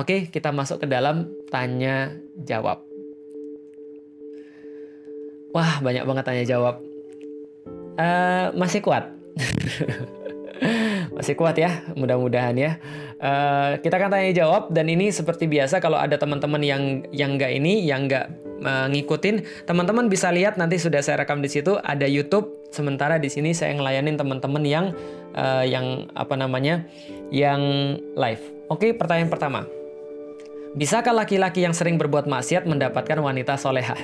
Oke, kita masuk ke dalam tanya jawab. Wah, banyak banget tanya jawab. Uh, masih kuat. masih kuat ya, mudah-mudahan ya. Uh, kita akan tanya jawab dan ini seperti biasa kalau ada teman-teman yang yang nggak ini, yang nggak uh, ngikutin, teman-teman bisa lihat nanti sudah saya rekam di situ ada YouTube. Sementara di sini saya ngelayanin teman-teman yang uh, yang apa namanya, yang live. Oke, pertanyaan pertama. Bisakah laki-laki yang sering berbuat maksiat mendapatkan wanita solehah?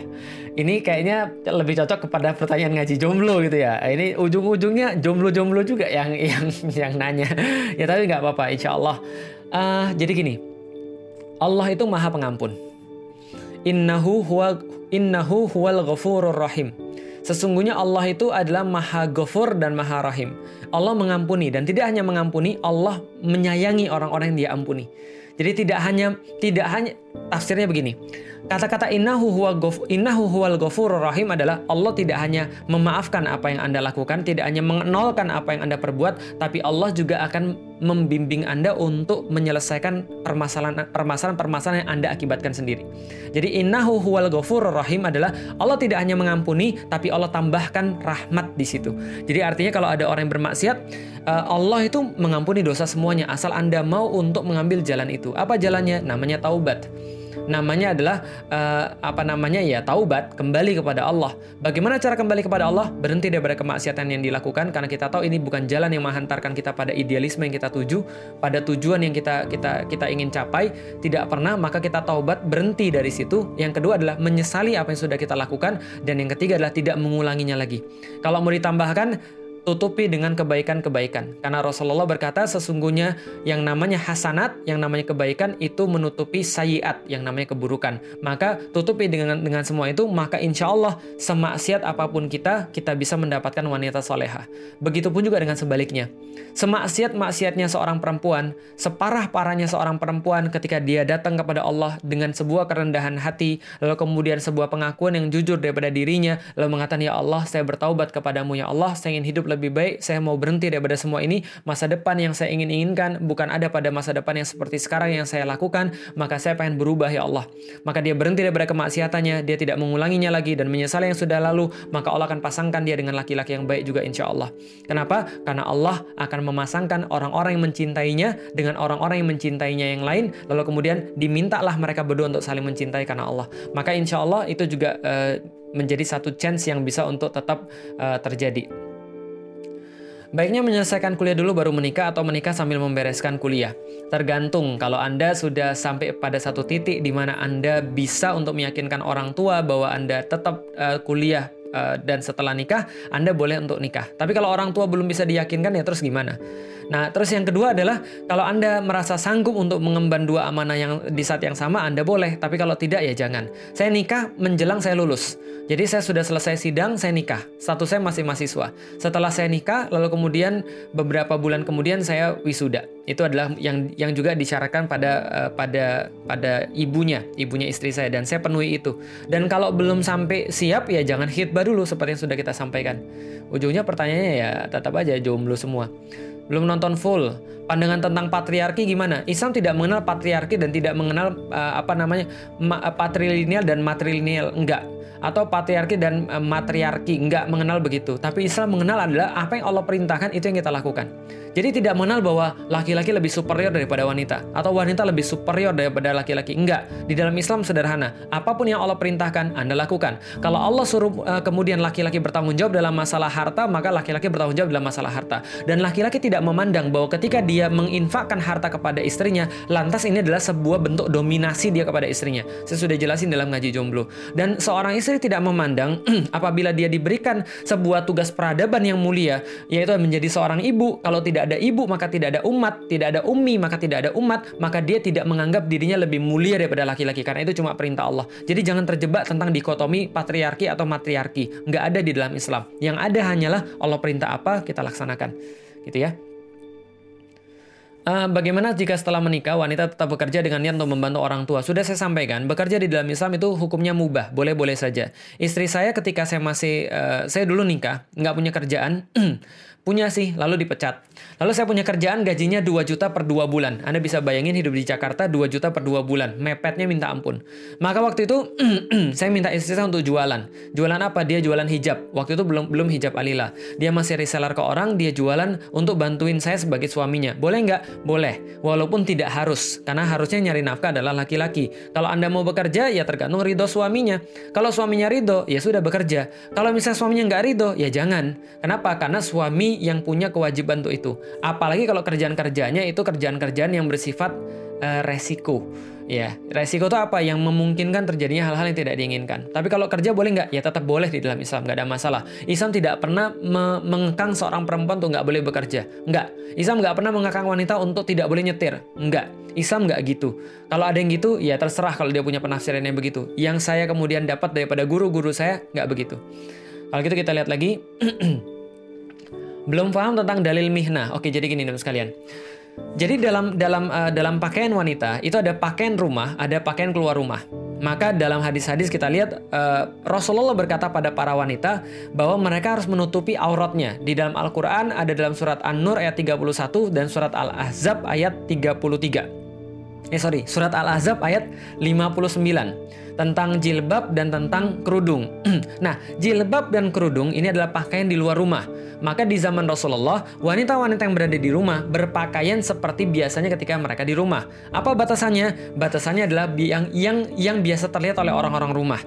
Ini kayaknya lebih cocok kepada pertanyaan ngaji jomblo gitu ya. Ini ujung-ujungnya jomblo-jomblo juga yang yang yang nanya. ya tapi nggak apa-apa, insya Allah. Uh, jadi gini, Allah itu maha pengampun. Innahu huwa innahu huwal ghafurur rahim. Sesungguhnya Allah itu adalah maha ghafur dan maha rahim. Allah mengampuni dan tidak hanya mengampuni, Allah menyayangi orang-orang yang dia ampuni. Jadi tidak hanya tidak hanya tafsirnya begini. Kata-kata innahu huwa gof, innahu huwal ghafurur rahim adalah Allah tidak hanya memaafkan apa yang Anda lakukan, tidak hanya menolkan apa yang Anda perbuat, tapi Allah juga akan membimbing Anda untuk menyelesaikan permasalahan permasalahan-permasalahan yang Anda akibatkan sendiri. Jadi innahu huwal ghafurur rahim adalah Allah tidak hanya mengampuni, tapi Allah tambahkan rahmat di situ. Jadi artinya kalau ada orang yang bermaksiat, eh, Allah itu mengampuni dosa semuanya asal Anda mau untuk mengambil jalan itu. Apa jalannya? Namanya taubat namanya adalah uh, apa namanya ya taubat kembali kepada Allah. Bagaimana cara kembali kepada Allah? Berhenti daripada kemaksiatan yang dilakukan karena kita tahu ini bukan jalan yang menghantarkan kita pada idealisme yang kita tuju, pada tujuan yang kita kita kita ingin capai. Tidak pernah maka kita taubat berhenti dari situ. Yang kedua adalah menyesali apa yang sudah kita lakukan dan yang ketiga adalah tidak mengulanginya lagi. Kalau mau ditambahkan tutupi dengan kebaikan-kebaikan. Karena Rasulullah berkata sesungguhnya yang namanya hasanat, yang namanya kebaikan itu menutupi sayiat, yang namanya keburukan. Maka tutupi dengan dengan semua itu, maka insya Allah semaksiat apa pun kita, kita bisa mendapatkan wanita soleha. Begitupun juga dengan sebaliknya. Semaksiat-maksiatnya seorang perempuan, separah-parahnya seorang perempuan ketika dia datang kepada Allah dengan sebuah kerendahan hati, lalu kemudian sebuah pengakuan yang jujur daripada dirinya, lalu mengatakan, Ya Allah, saya bertaubat kepadamu, Ya Allah, saya ingin hidup lebih lebih baik, saya mau berhenti daripada semua ini. Masa depan yang saya ingin inginkan bukan ada pada masa depan yang seperti sekarang yang saya lakukan, maka saya pengen berubah ya Allah. Maka dia berhenti daripada kemaksiatannya, dia tidak mengulanginya lagi dan menyesal yang sudah lalu, maka Allah akan pasangkan dia dengan laki-laki yang baik juga insya Allah. Kenapa? Karena Allah akan memasangkan orang-orang yang mencintainya dengan orang-orang yang mencintainya yang lain, lalu kemudian dimintalah mereka berdua untuk saling mencintai karena Allah. Maka insya Allah itu juga uh, menjadi satu chance yang bisa untuk tetap uh, terjadi. Baiknya menyelesaikan kuliah dulu baru menikah atau menikah sambil membereskan kuliah. Tergantung kalau Anda sudah sampai pada satu titik di mana Anda bisa untuk meyakinkan orang tua bahwa Anda tetap uh, kuliah uh, dan setelah nikah Anda boleh untuk nikah. Tapi kalau orang tua belum bisa diyakinkan ya terus gimana? Nah, terus yang kedua adalah kalau Anda merasa sanggup untuk mengemban dua amanah yang di saat yang sama Anda boleh, tapi kalau tidak ya jangan. Saya nikah menjelang saya lulus. Jadi saya sudah selesai sidang, saya nikah. Status saya masih mahasiswa. Setelah saya nikah, lalu kemudian beberapa bulan kemudian saya wisuda. Itu adalah yang yang juga disyaratkan pada uh, pada pada ibunya, ibunya istri saya dan saya penuhi itu. Dan kalau belum sampai siap ya jangan hitbah dulu seperti yang sudah kita sampaikan. Ujungnya pertanyaannya ya tetap aja jomblo semua belum nonton full. Pandangan tentang patriarki gimana? Islam tidak mengenal patriarki dan tidak mengenal uh, apa namanya ma patrilineal dan matrilineal. Enggak atau patriarki dan uh, matriarki enggak mengenal begitu. Tapi Islam mengenal adalah apa yang Allah perintahkan itu yang kita lakukan. Jadi tidak mengenal bahwa laki-laki lebih superior daripada wanita atau wanita lebih superior daripada laki-laki. Enggak. Di dalam Islam sederhana. Apa pun yang Allah perintahkan, Anda lakukan. Kalau Allah suruh uh, kemudian laki-laki bertanggung jawab dalam masalah harta, maka laki-laki bertanggung jawab dalam masalah harta. Dan laki-laki tidak memandang bahwa ketika dia menginfakkan harta kepada istrinya, lantas ini adalah sebuah bentuk dominasi dia kepada istrinya. Saya sudah jelasin dalam ngaji jomblo. Dan seorang istri tidak memandang apabila dia diberikan sebuah tugas peradaban yang mulia, yaitu menjadi seorang ibu, kalau tidak ada ibu maka tidak ada umat, tidak ada ummi maka tidak ada umat, maka dia tidak menganggap dirinya lebih mulia daripada laki-laki karena itu cuma perintah Allah. Jadi jangan terjebak tentang dikotomi patriarki atau matriarki. Nggak ada di dalam Islam. Yang ada hanyalah Allah perintah apa kita laksanakan. Gitu ya. Uh, bagaimana jika setelah menikah wanita tetap bekerja dengan niat untuk membantu orang tua? Sudah saya sampaikan, bekerja di dalam Islam itu hukumnya mubah, boleh-boleh saja. Istri saya ketika saya masih, uh, saya dulu nikah, nggak punya kerjaan, Punya sih, lalu dipecat. Lalu saya punya kerjaan gajinya 2 juta per 2 bulan. Anda bisa bayangin hidup di Jakarta 2 juta per 2 bulan. Mepetnya minta ampun. Maka waktu itu saya minta istri saya untuk jualan. Jualan apa? Dia jualan hijab. Waktu itu belum belum hijab alila. Dia masih reseller ke orang, dia jualan untuk bantuin saya sebagai suaminya. Boleh nggak? Boleh. Walaupun tidak harus. Karena harusnya nyari nafkah adalah laki-laki. Kalau Anda mau bekerja, ya tergantung ridho suaminya. Kalau suaminya ridho, ya sudah bekerja. Kalau misalnya suaminya nggak ridho, ya jangan. Kenapa? Karena suami yang punya kewajiban untuk itu. Apalagi kalau kerjaan-kerjanya itu kerjaan-kerjaan yang bersifat uh, resiko. Ya, resiko itu apa? Yang memungkinkan terjadinya hal-hal yang tidak diinginkan. Tapi kalau kerja boleh nggak? Ya tetap boleh di dalam Islam, nggak ada masalah. Islam tidak pernah me mengekang seorang perempuan untuk nggak boleh bekerja. Nggak. Islam nggak pernah mengekang wanita untuk tidak boleh nyetir. Nggak. Islam nggak gitu. Kalau ada yang gitu, ya terserah kalau dia punya penafsiran yang begitu. Yang saya kemudian dapat daripada guru-guru saya, nggak begitu. Kalau gitu kita lihat lagi. Belum paham tentang dalil mihna. Oke, jadi gini teman sekalian. Jadi dalam dalam uh, dalam pakaian wanita itu ada pakaian rumah, ada pakaian keluar rumah. Maka dalam hadis-hadis kita lihat uh, Rasulullah berkata pada para wanita bahwa mereka harus menutupi auratnya. Di dalam Al-Qur'an ada dalam surat An-Nur ayat 31 dan surat Al-Ahzab ayat 33. Eh sorry, surat Al-Ahzab ayat 59 tentang jilbab dan tentang kerudung. nah, jilbab dan kerudung ini adalah pakaian di luar rumah. Maka di zaman Rasulullah, wanita-wanita yang berada di rumah berpakaian seperti biasanya ketika mereka di rumah. Apa batasannya? Batasannya adalah yang yang yang biasa terlihat oleh orang-orang rumah.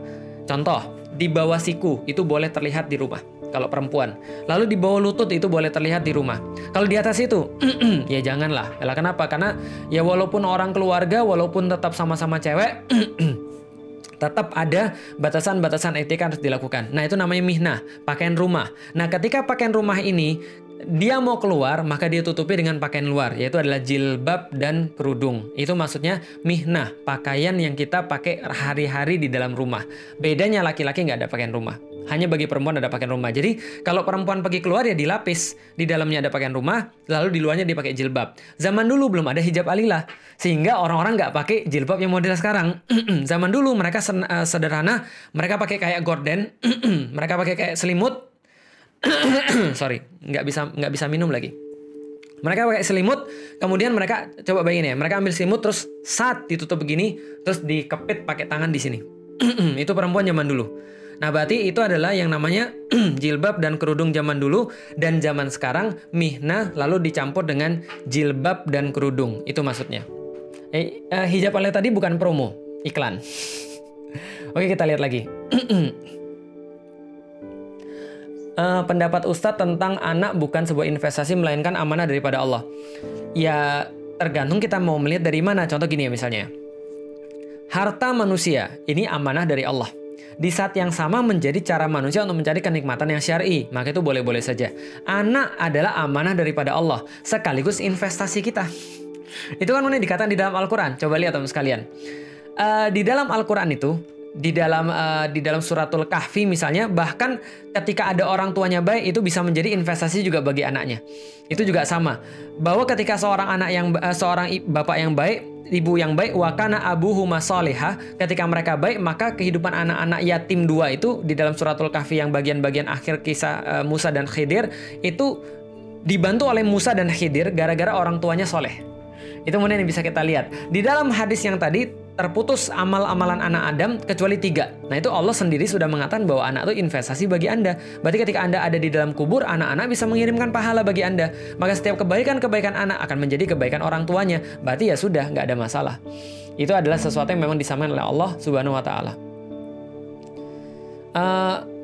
Contoh, di bawah siku itu boleh terlihat di rumah kalau perempuan. Lalu di bawah lutut itu boleh terlihat di rumah. Kalau di atas itu, ya janganlah. Yalah kenapa? Karena ya walaupun orang keluarga, walaupun tetap sama-sama cewek, tetap ada batasan-batasan etika harus dilakukan. Nah, itu namanya mihna, pakaian rumah. Nah, ketika pakaian rumah ini dia mau keluar, maka dia tutupi dengan pakaian luar, yaitu adalah jilbab dan kerudung. Itu maksudnya mihnah, pakaian yang kita pakai hari-hari di dalam rumah. Bedanya laki-laki nggak ada pakaian rumah. Hanya bagi perempuan ada pakaian rumah. Jadi kalau perempuan pergi keluar ya dilapis. Di dalamnya ada pakaian rumah, lalu di luarnya dipakai jilbab. Zaman dulu belum ada hijab alila. Sehingga orang-orang nggak pakai jilbab yang model sekarang. Zaman dulu mereka eh, sederhana, mereka pakai kayak gorden, mereka pakai kayak selimut, sorry nggak bisa nggak bisa minum lagi mereka pakai selimut kemudian mereka coba bayangin ya mereka ambil selimut terus saat ditutup begini terus dikepit pakai tangan di sini itu perempuan zaman dulu nah berarti itu adalah yang namanya jilbab dan kerudung zaman dulu dan zaman sekarang mihna lalu dicampur dengan jilbab dan kerudung itu maksudnya eh, uh, hijab ale tadi bukan promo iklan oke kita lihat lagi uh, pendapat Ustadz tentang anak bukan sebuah investasi melainkan amanah daripada Allah? Ya tergantung kita mau melihat dari mana. Contoh gini ya misalnya. Harta manusia ini amanah dari Allah. Di saat yang sama menjadi cara manusia untuk mencari kenikmatan yang syar'i, maka itu boleh-boleh saja. Anak adalah amanah daripada Allah, sekaligus investasi kita. Itu kan mana dikatakan di dalam Al-Quran. Coba lihat teman sekalian. Uh, di dalam Al-Quran itu, di dalam uh, di dalam suratul kahfi misalnya bahkan ketika ada orang tuanya baik itu bisa menjadi investasi juga bagi anaknya. Itu juga sama. Bahwa ketika seorang anak yang uh, seorang bapak yang baik ibu yang baik wakana abu huma ketika mereka baik maka kehidupan anak-anak yatim dua itu di dalam suratul kahfi yang bagian-bagian akhir kisah uh, Musa dan Khidir itu dibantu oleh Musa dan Khidir gara-gara orang tuanya soleh. Itu kemudian yang bisa kita lihat. Di dalam hadis yang tadi terputus amal-amalan anak Adam kecuali tiga. Nah itu Allah sendiri sudah mengatakan bahwa anak itu investasi bagi Anda. Berarti ketika Anda ada di dalam kubur, anak-anak bisa mengirimkan pahala bagi Anda. Maka setiap kebaikan-kebaikan anak akan menjadi kebaikan orang tuanya. Berarti ya sudah, nggak ada masalah. Itu adalah sesuatu yang memang disamakan oleh Allah Subhanahu Wa Taala. Uh,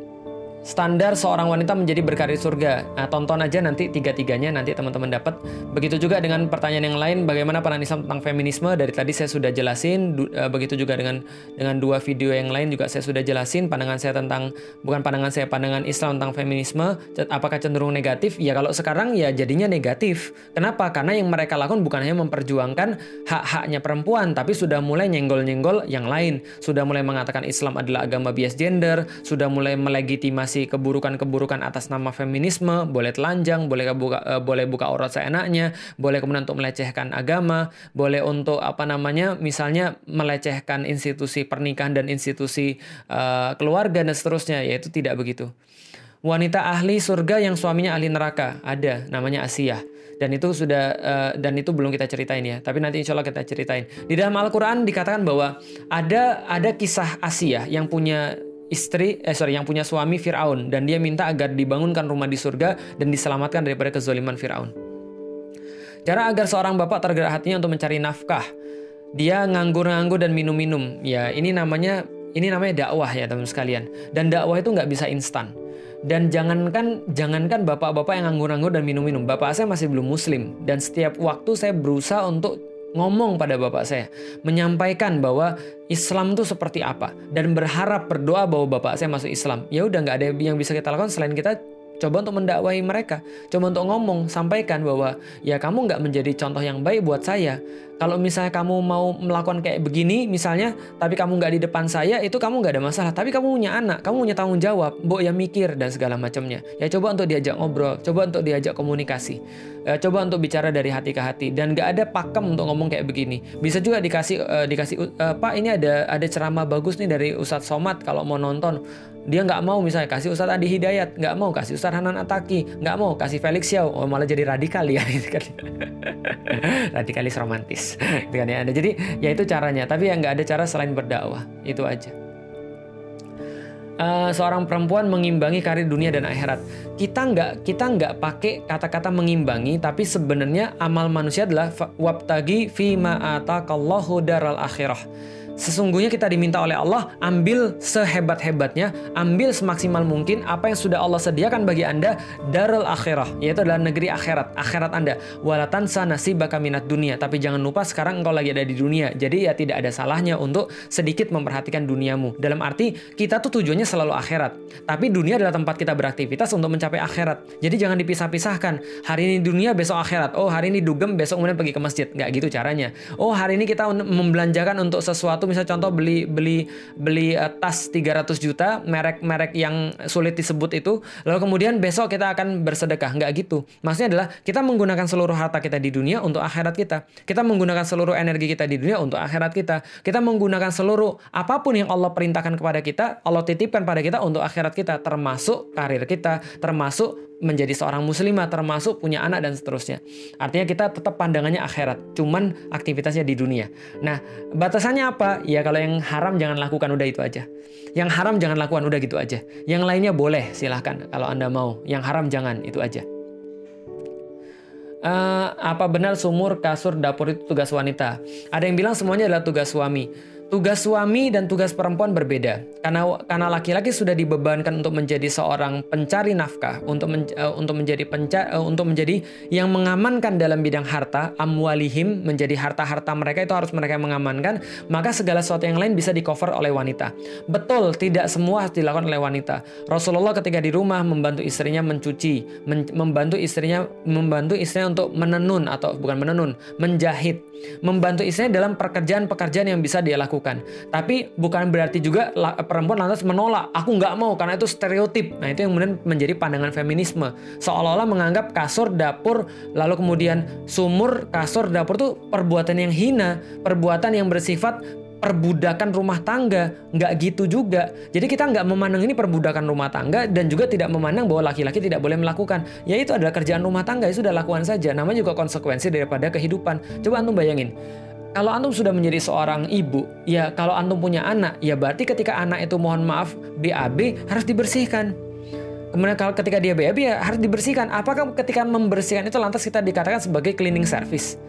standar seorang wanita menjadi berkarir surga. Nah, tonton aja nanti tiga-tiganya nanti teman-teman dapat. Begitu juga dengan pertanyaan yang lain bagaimana pandangan Islam tentang feminisme dari tadi saya sudah jelasin uh, begitu juga dengan dengan dua video yang lain juga saya sudah jelasin pandangan saya tentang bukan pandangan saya pandangan Islam tentang feminisme apakah cenderung negatif? Ya kalau sekarang ya jadinya negatif. Kenapa? Karena yang mereka lakukan bukan hanya memperjuangkan hak-haknya perempuan tapi sudah mulai nyenggol-nyenggol yang lain. Sudah mulai mengatakan Islam adalah agama bias gender, sudah mulai melegitimasi keburukan-keburukan atas nama feminisme, boleh telanjang, boleh buka uh, boleh buka aurat seenaknya, boleh kemudian untuk melecehkan agama, boleh untuk apa namanya misalnya melecehkan institusi pernikahan dan institusi uh, keluarga dan seterusnya, yaitu tidak begitu. wanita ahli surga yang suaminya ahli neraka ada namanya Asiyah dan itu sudah uh, dan itu belum kita ceritain ya tapi nanti insya Allah kita ceritain di dalam Al-Quran dikatakan bahwa ada ada kisah Asia yang punya istri eh sorry yang punya suami Fir'aun. Dan dia minta agar dibangunkan rumah di surga dan diselamatkan daripada kezaliman Fir'aun. Cara agar seorang bapak tergerak hatinya untuk mencari nafkah. Dia nganggur-nganggur dan minum-minum. Ya ini namanya ini namanya dakwah ya teman sekalian. Dan dakwah itu nggak bisa instan. Dan jangankan jangankan bapak-bapak yang nganggur-nganggur dan minum-minum, bapak saya masih belum muslim. Dan setiap waktu saya berusaha untuk ngomong pada bapak saya, menyampaikan bahwa Islam itu seperti apa dan berharap berdoa bahwa bapak saya masuk Islam. Ya udah nggak ada yang bisa kita lakukan selain kita coba untuk mendakwahi mereka, coba untuk ngomong, sampaikan bahwa ya kamu nggak menjadi contoh yang baik buat saya. Kalau misalnya kamu mau melakukan kayak begini, misalnya, tapi kamu nggak di depan saya, itu kamu nggak ada masalah. Tapi kamu punya anak, kamu punya tanggung jawab, mbok ya mikir dan segala macamnya. Ya coba untuk diajak ngobrol, coba untuk diajak komunikasi, ya, coba untuk bicara dari hati ke hati dan nggak ada pakem untuk ngomong kayak begini. Bisa juga dikasih uh, dikasih uh, Pak ini ada ada ceramah bagus nih dari Ustadz Somad kalau mau nonton dia nggak mau misalnya kasih Ustadz Adi Hidayat, nggak mau kasih Ustadz Hanan Ataki, nggak mau kasih Felix Xiao, oh, malah jadi radikal ya, gitu kan. radikalis romantis, gitu kan ya. Jadi ya itu caranya, tapi ya nggak ada cara selain berdakwah, itu aja. Uh, seorang perempuan mengimbangi karir dunia dan akhirat. Kita nggak kita nggak pakai kata-kata mengimbangi, tapi sebenarnya amal manusia adalah wabtagi fi ma'atakallahu daral akhirah Sesungguhnya kita diminta oleh Allah ambil sehebat-hebatnya, ambil semaksimal mungkin apa yang sudah Allah sediakan bagi Anda darul akhirah, yaitu adalah negeri akhirat, akhirat Anda. Walatan sana si minat dunia, tapi jangan lupa sekarang engkau lagi ada di dunia. Jadi ya tidak ada salahnya untuk sedikit memperhatikan duniamu. Dalam arti kita tuh tujuannya selalu akhirat, tapi dunia adalah tempat kita beraktivitas untuk mencapai akhirat. Jadi jangan dipisah-pisahkan. Hari ini dunia, besok akhirat. Oh, hari ini dugem, besok kemudian pergi ke masjid. Nggak gitu caranya. Oh, hari ini kita membelanjakan untuk sesuatu satu misal contoh beli beli beli uh, tas 300 juta merek-merek yang sulit disebut itu lalu kemudian besok kita akan bersedekah. Nggak gitu. Maksudnya adalah kita menggunakan seluruh harta kita di dunia untuk akhirat kita. Kita menggunakan seluruh energi kita di dunia untuk akhirat kita. Kita menggunakan seluruh apa pun yang Allah perintahkan kepada kita Allah titipkan pada kita untuk akhirat kita termasuk karir kita termasuk menjadi seorang muslimah termasuk punya anak dan seterusnya. Artinya kita tetap pandangannya akhirat, cuman aktivitasnya di dunia. Nah, batasannya apa? Ya kalau yang haram jangan lakukan udah itu aja. Yang haram jangan lakukan udah gitu aja. Yang lainnya boleh silahkan kalau Anda mau. Yang haram jangan itu aja. Uh, apa benar sumur, kasur, dapur itu tugas wanita? Ada yang bilang semuanya adalah tugas suami. Tugas suami dan tugas perempuan berbeda karena karena laki-laki sudah dibebankan untuk menjadi seorang pencari nafkah, untuk men, uh, untuk menjadi penca, uh, untuk menjadi yang mengamankan dalam bidang harta, amwalihim menjadi harta-harta mereka itu harus mereka mengamankan, maka segala sesuatu yang lain bisa di cover oleh wanita. Betul, tidak semua harus dilakukan oleh wanita. Rasulullah ketika di rumah membantu istrinya mencuci, men, membantu istrinya membantu istrinya untuk menenun atau bukan menenun, menjahit, membantu istrinya dalam pekerjaan-pekerjaan yang bisa dia lakukan lakukan. Tapi bukan berarti juga perempuan lantas menolak, aku nggak mau karena itu stereotip. Nah itu yang kemudian menjadi pandangan feminisme. Seolah-olah menganggap kasur, dapur, lalu kemudian sumur, kasur, dapur itu perbuatan yang hina, perbuatan yang bersifat perbudakan rumah tangga. Nggak gitu juga. Jadi kita nggak memandang ini perbudakan rumah tangga dan juga tidak memandang bahwa laki-laki tidak boleh melakukan. Ya itu adalah kerjaan rumah tangga. Ya sudah lakukan saja. Namanya juga konsekuensi daripada kehidupan. Coba antum bayangin kalau antum sudah menjadi seorang ibu, ya kalau antum punya anak, ya berarti ketika anak itu mohon maaf BAB harus dibersihkan. Kemudian kalau ketika dia BAB ya harus dibersihkan. Apakah ketika membersihkan itu lantas kita dikatakan sebagai cleaning service?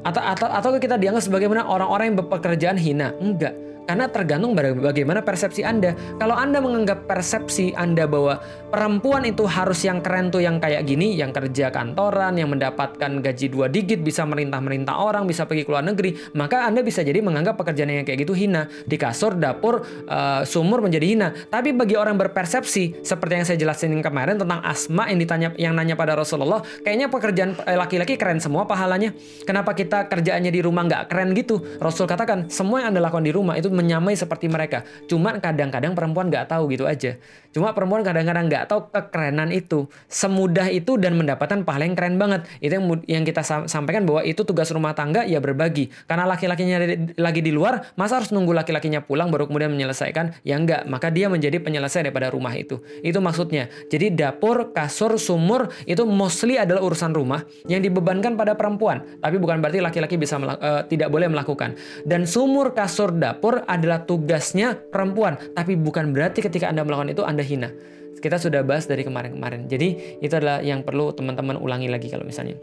Atau atau atau kita dianggap sebagai orang-orang yang berpekerjaan hina? Enggak karena tergantung bagaimana persepsi Anda. Kalau Anda menganggap persepsi Anda bahwa perempuan itu harus yang keren tuh yang kayak gini, yang kerja kantoran, yang mendapatkan gaji dua digit, bisa merintah-merintah orang, bisa pergi ke luar negeri, maka Anda bisa jadi menganggap pekerjaan yang kayak gitu hina. Di kasur, dapur, uh, sumur menjadi hina. Tapi bagi orang berpersepsi, seperti yang saya jelasin kemarin tentang asma yang ditanya yang nanya pada Rasulullah, kayaknya pekerjaan eh, laki-laki keren semua pahalanya. Kenapa kita kerjaannya di rumah nggak keren gitu? Rasul katakan, semua yang Anda lakukan di rumah itu menyamai seperti mereka. Cuma kadang-kadang perempuan nggak tahu gitu aja. Cuma perempuan kadang-kadang nggak tahu kekerenan itu. Semudah itu dan mendapatkan pahala yang keren banget. Itu yang, yang kita sampaikan bahwa itu tugas rumah tangga ya berbagi. Karena laki-lakinya lagi di luar, masa harus nunggu laki-lakinya pulang baru kemudian menyelesaikan? Ya enggak, maka dia menjadi penyelesai daripada rumah itu. Itu maksudnya. Jadi dapur, kasur, sumur itu mostly adalah urusan rumah yang dibebankan pada perempuan. Tapi bukan berarti laki-laki bisa uh, tidak boleh melakukan. Dan sumur, kasur, dapur adalah tugasnya perempuan. Tapi bukan berarti ketika Anda melakukan itu Anda hina. Kita sudah bahas dari kemarin-kemarin. Jadi itu adalah yang perlu teman-teman ulangi lagi kalau misalnya.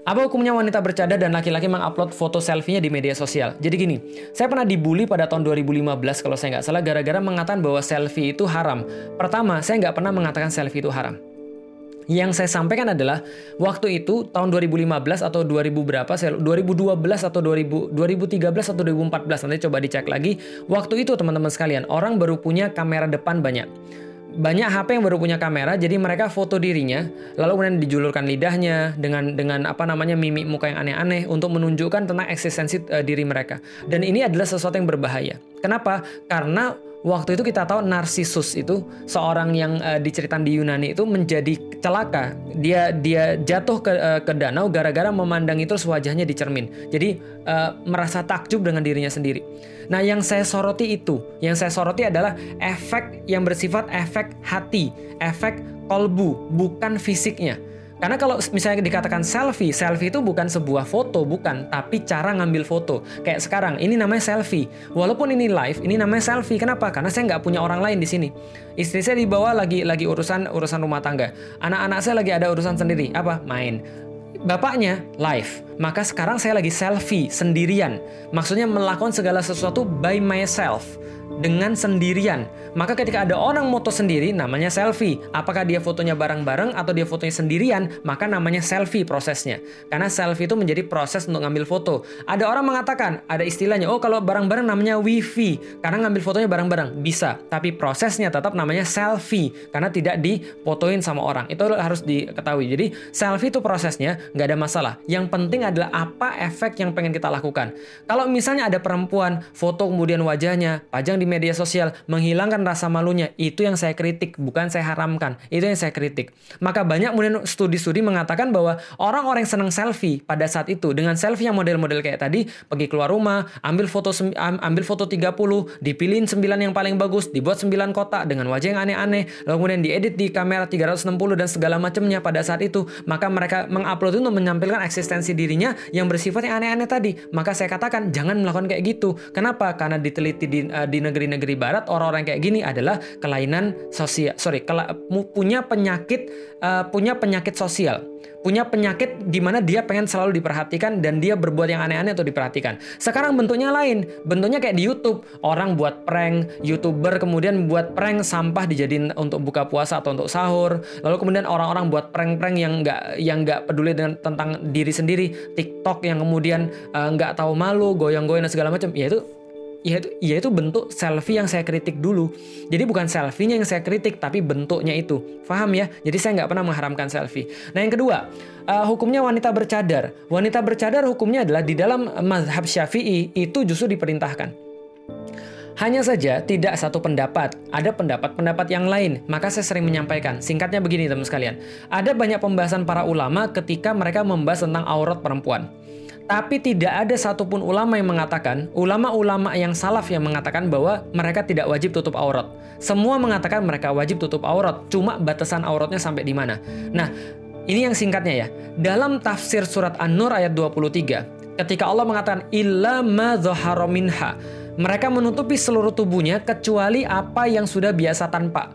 Apa hukumnya wanita bercadar dan laki-laki mengupload foto selfie-nya di media sosial? Jadi gini, saya pernah dibully pada tahun 2015 kalau saya nggak salah gara-gara mengatakan bahwa selfie itu haram. Pertama, saya nggak pernah mengatakan selfie itu haram. Yang saya sampaikan adalah waktu itu tahun 2015 atau 2000 berapa, 2012 atau 2000, 2013 atau 2014 nanti coba dicek lagi. Waktu itu teman-teman sekalian, orang baru punya kamera depan banyak banyak HP yang baru punya kamera, jadi mereka foto dirinya, lalu kemudian dijulurkan lidahnya dengan dengan apa namanya mimik muka yang aneh-aneh untuk menunjukkan tentang eksistensi uh, diri mereka. Dan ini adalah sesuatu yang berbahaya. Kenapa? Karena Waktu itu kita tahu Narsisus itu seorang yang uh, diceritakan di Yunani itu menjadi celaka. Dia dia jatuh ke uh, ke danau gara-gara memandang itu wajahnya di cermin. Jadi uh, merasa takjub dengan dirinya sendiri. Nah, yang saya soroti itu, yang saya soroti adalah efek yang bersifat efek hati, efek kolbu, bukan fisiknya. Karena kalau misalnya dikatakan selfie, selfie itu bukan sebuah foto, bukan, tapi cara ngambil foto. Kayak sekarang, ini namanya selfie. Walaupun ini live, ini namanya selfie. Kenapa? Karena saya nggak punya orang lain di sini. Istri saya dibawa lagi lagi urusan urusan rumah tangga. Anak-anak saya lagi ada urusan sendiri. Apa? Main. Bapaknya live, maka sekarang saya lagi selfie sendirian. Maksudnya melakukan segala sesuatu by myself dengan sendirian. Maka ketika ada orang moto sendiri namanya selfie. Apakah dia fotonya bareng-bareng atau dia fotonya sendirian, maka namanya selfie prosesnya. Karena selfie itu menjadi proses untuk ngambil foto. Ada orang mengatakan, ada istilahnya, oh kalau bareng-bareng namanya wifi, karena ngambil fotonya bareng-bareng. Bisa, tapi prosesnya tetap namanya selfie, karena tidak difotoin sama orang. Itu harus diketahui. Jadi selfie itu prosesnya nggak ada masalah. Yang penting adalah apa efek yang pengen kita lakukan. Kalau misalnya ada perempuan, foto kemudian wajahnya, pajang di media sosial, menghilangkan rasa malunya, itu yang saya kritik, bukan saya haramkan. Itu yang saya kritik. Maka banyak kemudian studi-studi mengatakan bahwa orang-orang yang senang selfie pada saat itu, dengan selfie yang model-model kayak tadi, pergi keluar rumah, ambil foto ambil foto 30, dipilihin 9 yang paling bagus, dibuat 9 kotak dengan wajah yang aneh-aneh, lalu kemudian diedit di kamera 360 dan segala macamnya pada saat itu, maka mereka mengupload untuk menampilkan eksistensi dirinya yang bersifat yang aneh-aneh tadi. Maka saya katakan jangan melakukan kayak gitu. Kenapa? Karena diteliti di, uh, di negeri-negeri barat orang-orang kayak gini adalah kelainan sosial sorry kela, punya penyakit uh, punya penyakit sosial punya penyakit di mana dia pengen selalu diperhatikan dan dia berbuat yang aneh-aneh atau diperhatikan. Sekarang bentuknya lain, bentuknya kayak di YouTube. Orang buat prank, YouTuber kemudian buat prank sampah dijadiin untuk buka puasa atau untuk sahur. Lalu kemudian orang-orang buat prank-prank yang nggak yang nggak peduli dengan tentang diri sendiri. TikTok yang kemudian eh, nggak uh, tahu malu, goyang-goyang dan segala macam. Ya itu ya itu, bentuk selfie yang saya kritik dulu. Jadi bukan selfie-nya yang saya kritik, tapi bentuknya itu. Paham ya? Jadi saya nggak pernah mengharamkan selfie. Nah yang kedua, uh, hukumnya wanita bercadar. Wanita bercadar hukumnya adalah di dalam mazhab syafi'i itu justru diperintahkan. Hanya saja tidak satu pendapat, ada pendapat-pendapat yang lain. Maka saya sering menyampaikan, singkatnya begini teman sekalian. Ada banyak pembahasan para ulama ketika mereka membahas tentang aurat perempuan. Tapi tidak ada satupun ulama yang mengatakan, ulama-ulama yang salaf yang mengatakan bahwa mereka tidak wajib tutup aurat. Semua mengatakan mereka wajib tutup aurat, cuma batasan auratnya sampai di mana. Nah, ini yang singkatnya ya. Dalam tafsir surat An-Nur ayat 23, ketika Allah mengatakan illa ma minha, mereka menutupi seluruh tubuhnya kecuali apa yang sudah biasa tanpa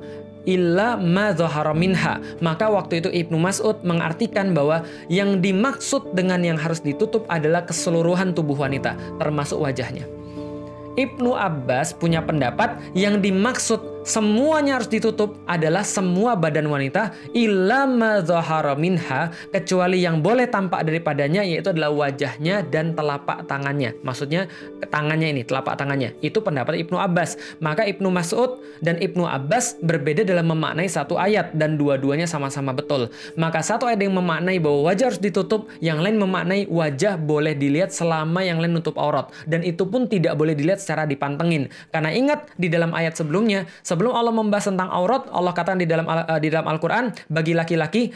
illa ma minha. Maka waktu itu Ibnu Mas'ud mengartikan bahwa yang dimaksud dengan yang harus ditutup adalah keseluruhan tubuh wanita, termasuk wajahnya. Ibnu Abbas punya pendapat yang dimaksud semuanya harus ditutup adalah semua badan wanita ilama minha kecuali yang boleh tampak daripadanya yaitu adalah wajahnya dan telapak tangannya. Maksudnya tangannya ini, telapak tangannya. Itu pendapat Ibnu Abbas. Maka Ibnu Mas'ud dan Ibnu Abbas berbeda dalam memaknai satu ayat dan dua-duanya sama-sama betul. Maka satu ayat yang memaknai bahwa wajah harus ditutup, yang lain memaknai wajah boleh dilihat selama yang lain nutup aurat dan itu pun tidak boleh dilihat secara dipantengin. Karena ingat di dalam ayat sebelumnya Sebelum Allah membahas tentang aurat, Allah katakan di dalam uh, di dalam Al-Qur'an bagi laki-laki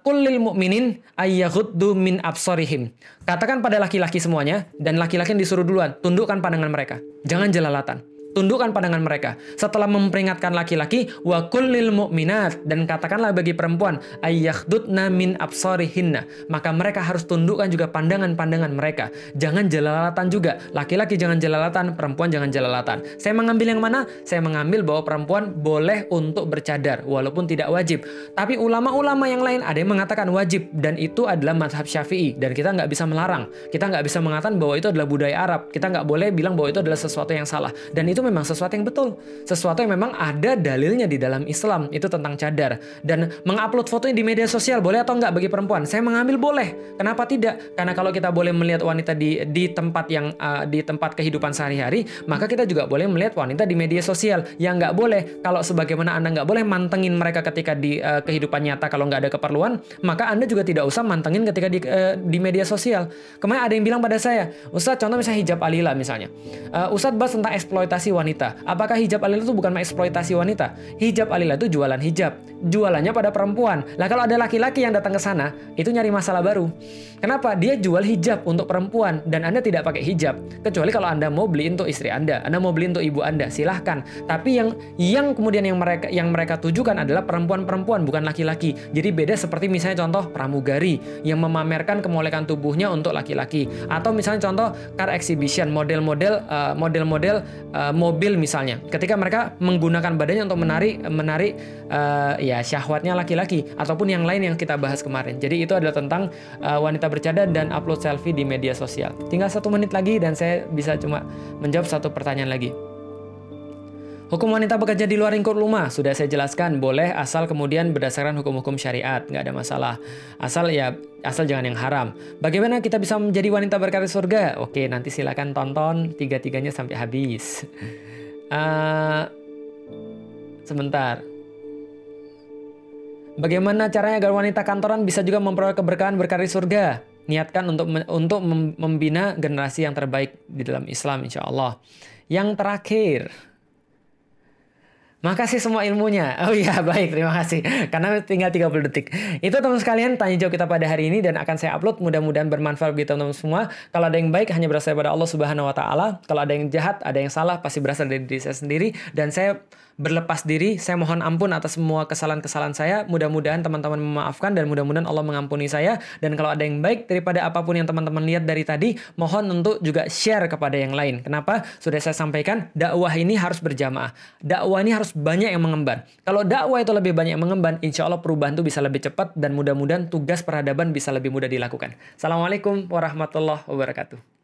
kulil uh, mu'minin ayyaghuddu min absarihim. Katakan pada laki-laki semuanya dan laki-laki yang disuruh duluan, tundukkan pandangan mereka. Jangan jelalatan tundukkan pandangan mereka. Setelah memperingatkan laki-laki, wa kullil mu'minat dan katakanlah bagi perempuan ayyakhdudna min absarihinna. Maka mereka harus tundukkan juga pandangan-pandangan mereka. Jangan jelalatan juga. Laki-laki jangan jelalatan, perempuan jangan jelalatan. Saya mengambil yang mana? Saya mengambil bahwa perempuan boleh untuk bercadar walaupun tidak wajib. Tapi ulama-ulama yang lain ada yang mengatakan wajib dan itu adalah mazhab Syafi'i dan kita nggak bisa melarang. Kita nggak bisa mengatakan bahwa itu adalah budaya Arab. Kita nggak boleh bilang bahwa itu adalah sesuatu yang salah. Dan itu memang sesuatu yang betul. Sesuatu yang memang ada dalilnya di dalam Islam. Itu tentang cadar. Dan mengupload fotonya di media sosial boleh atau enggak bagi perempuan? Saya mengambil boleh. Kenapa tidak? Karena kalau kita boleh melihat wanita di di tempat yang uh, di tempat kehidupan sehari-hari, maka kita juga boleh melihat wanita di media sosial. Yang nggak boleh kalau sebagaimana Anda nggak boleh mantengin mereka ketika di uh, kehidupan nyata kalau nggak ada keperluan, maka Anda juga tidak usah mantengin ketika di uh, di media sosial. Kemarin ada yang bilang pada saya, Ustadz contoh misalnya hijab alila misalnya. Uh, Ustadz bahas tentang eksploitasi wanita. Apakah hijab alila itu bukan eksploitasi wanita? Hijab alila itu jualan hijab. Jualannya pada perempuan. Lah kalau ada laki-laki yang datang ke sana, itu nyari masalah baru. Kenapa? Dia jual hijab untuk perempuan dan Anda tidak pakai hijab. Kecuali kalau Anda mau beli untuk istri Anda, Anda mau beli untuk ibu Anda, silahkan. Tapi yang yang kemudian yang mereka yang mereka tujukan adalah perempuan-perempuan bukan laki-laki. Jadi beda seperti misalnya contoh pramugari yang memamerkan kemolekan tubuhnya untuk laki-laki atau misalnya contoh car exhibition model-model uh, model-model uh, mobil misalnya. Ketika mereka menggunakan badannya untuk menarik menarik uh, ya syahwatnya laki-laki ataupun yang lain yang kita bahas kemarin. Jadi itu adalah tentang uh, wanita bercadar dan upload selfie di media sosial. Tinggal satu menit lagi dan saya bisa cuma menjawab satu pertanyaan lagi Hukum wanita bekerja di luar lingkup rumah sudah saya jelaskan boleh asal kemudian berdasarkan hukum-hukum syariat nggak ada masalah asal ya asal jangan yang haram. Bagaimana kita bisa menjadi wanita berkarir surga? Oke nanti silakan tonton tiga-tiganya sampai habis. Uh, sebentar. Bagaimana caranya agar wanita kantoran bisa juga memperoleh keberkahan berkarir surga? Niatkan untuk untuk membina generasi yang terbaik di dalam Islam, insya Allah. Yang terakhir, Makasih semua ilmunya. Oh iya, baik. Terima kasih. Karena tinggal 30 detik. Itu teman sekalian tanya jawab kita pada hari ini dan akan saya upload. Mudah-mudahan bermanfaat bagi teman-teman semua. Kalau ada yang baik hanya berasal dari Allah Subhanahu wa taala. Kalau ada yang jahat, ada yang salah pasti berasal dari diri saya sendiri dan saya berlepas diri. Saya mohon ampun atas semua kesalahan-kesalahan saya. Mudah-mudahan teman-teman memaafkan dan mudah-mudahan Allah mengampuni saya. Dan kalau ada yang baik daripada apa pun yang teman-teman lihat dari tadi, mohon untuk juga share kepada yang lain. Kenapa? Sudah saya sampaikan, dakwah ini harus berjamaah. Dakwah ini harus banyak yang mengemban. Kalau dakwah itu lebih banyak yang mengemban, insya Allah perubahan itu bisa lebih cepat dan mudah-mudahan tugas peradaban bisa lebih mudah dilakukan. Assalamualaikum warahmatullahi wabarakatuh.